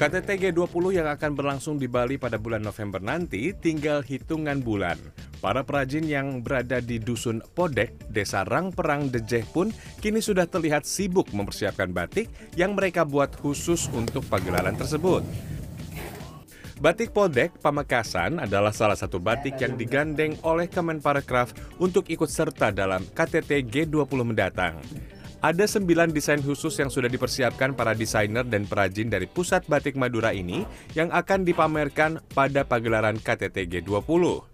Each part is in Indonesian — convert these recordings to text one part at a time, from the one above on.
KTT G20 yang akan berlangsung di Bali pada bulan November nanti tinggal hitungan bulan. Para perajin yang berada di Dusun Podek, Desa Rangperang Dejeh pun kini sudah terlihat sibuk mempersiapkan batik yang mereka buat khusus untuk pagelaran tersebut. Batik Podek Pamekasan adalah salah satu batik yang digandeng oleh Kemenparekraf untuk ikut serta dalam KTT G20 mendatang. Ada sembilan desain khusus yang sudah dipersiapkan para desainer dan perajin dari Pusat Batik Madura ini yang akan dipamerkan pada pagelaran KTT G20.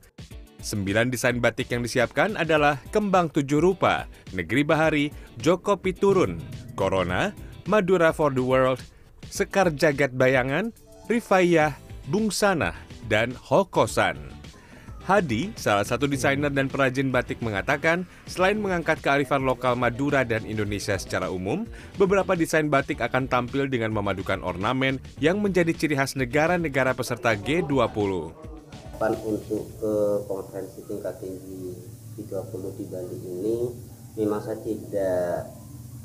Sembilan desain batik yang disiapkan adalah Kembang Tujuh Rupa, Negeri Bahari, Joko Piturun, Corona, Madura for the World, Sekar Jagat Bayangan, Rifayah, Bungsana, dan Hokosan. Hadi, salah satu desainer dan perajin batik mengatakan, selain mengangkat kearifan lokal Madura dan Indonesia secara umum, beberapa desain batik akan tampil dengan memadukan ornamen yang menjadi ciri khas negara-negara peserta G20. Untuk ke konferensi tingkat tinggi G20 di Bali ini, memang saya tidak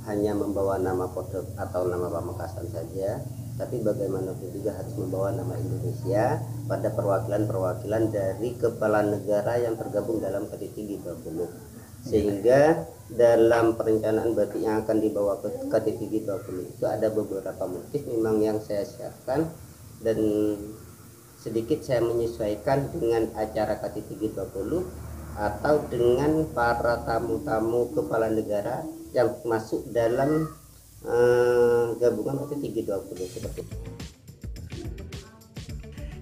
hanya membawa nama kode atau nama Pamekasan saja, tapi bagaimanapun juga harus membawa nama Indonesia pada perwakilan-perwakilan dari kepala negara yang tergabung dalam KTT G20 sehingga dalam perencanaan batik yang akan dibawa ke KTT G20 itu ada beberapa motif memang yang saya siapkan dan sedikit saya menyesuaikan dengan acara KTT G20 atau dengan para tamu-tamu kepala negara yang masuk dalam uh, gabungan PT 320 seperti itu.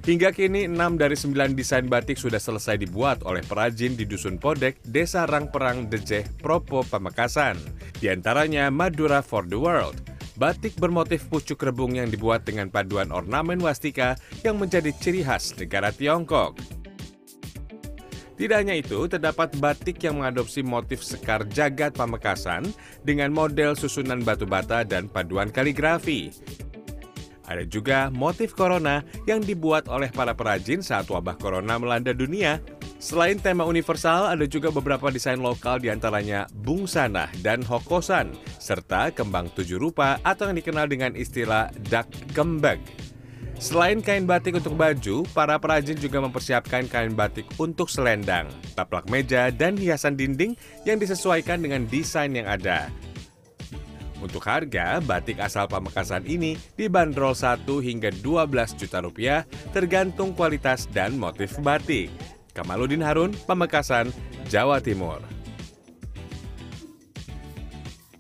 Hingga kini, 6 dari 9 desain batik sudah selesai dibuat oleh perajin di Dusun Podek, Desa Rangperang Dejeh, Propo, Pamekasan. Di antaranya Madura for the World, batik bermotif pucuk rebung yang dibuat dengan paduan ornamen wastika yang menjadi ciri khas negara Tiongkok. Tidak hanya itu, terdapat batik yang mengadopsi motif sekar jagat Pamekasan dengan model susunan batu bata dan paduan kaligrafi. Ada juga motif corona yang dibuat oleh para perajin saat wabah corona melanda dunia. Selain tema universal, ada juga beberapa desain lokal di antaranya bungsana dan hokosan, serta kembang tujuh rupa atau yang dikenal dengan istilah dak kembang. Selain kain batik untuk baju, para perajin juga mempersiapkan kain batik untuk selendang, taplak meja, dan hiasan dinding yang disesuaikan dengan desain yang ada. Untuk harga, batik asal Pamekasan ini dibanderol 1 hingga 12 juta rupiah tergantung kualitas dan motif batik. Kamaludin Harun, Pamekasan, Jawa Timur.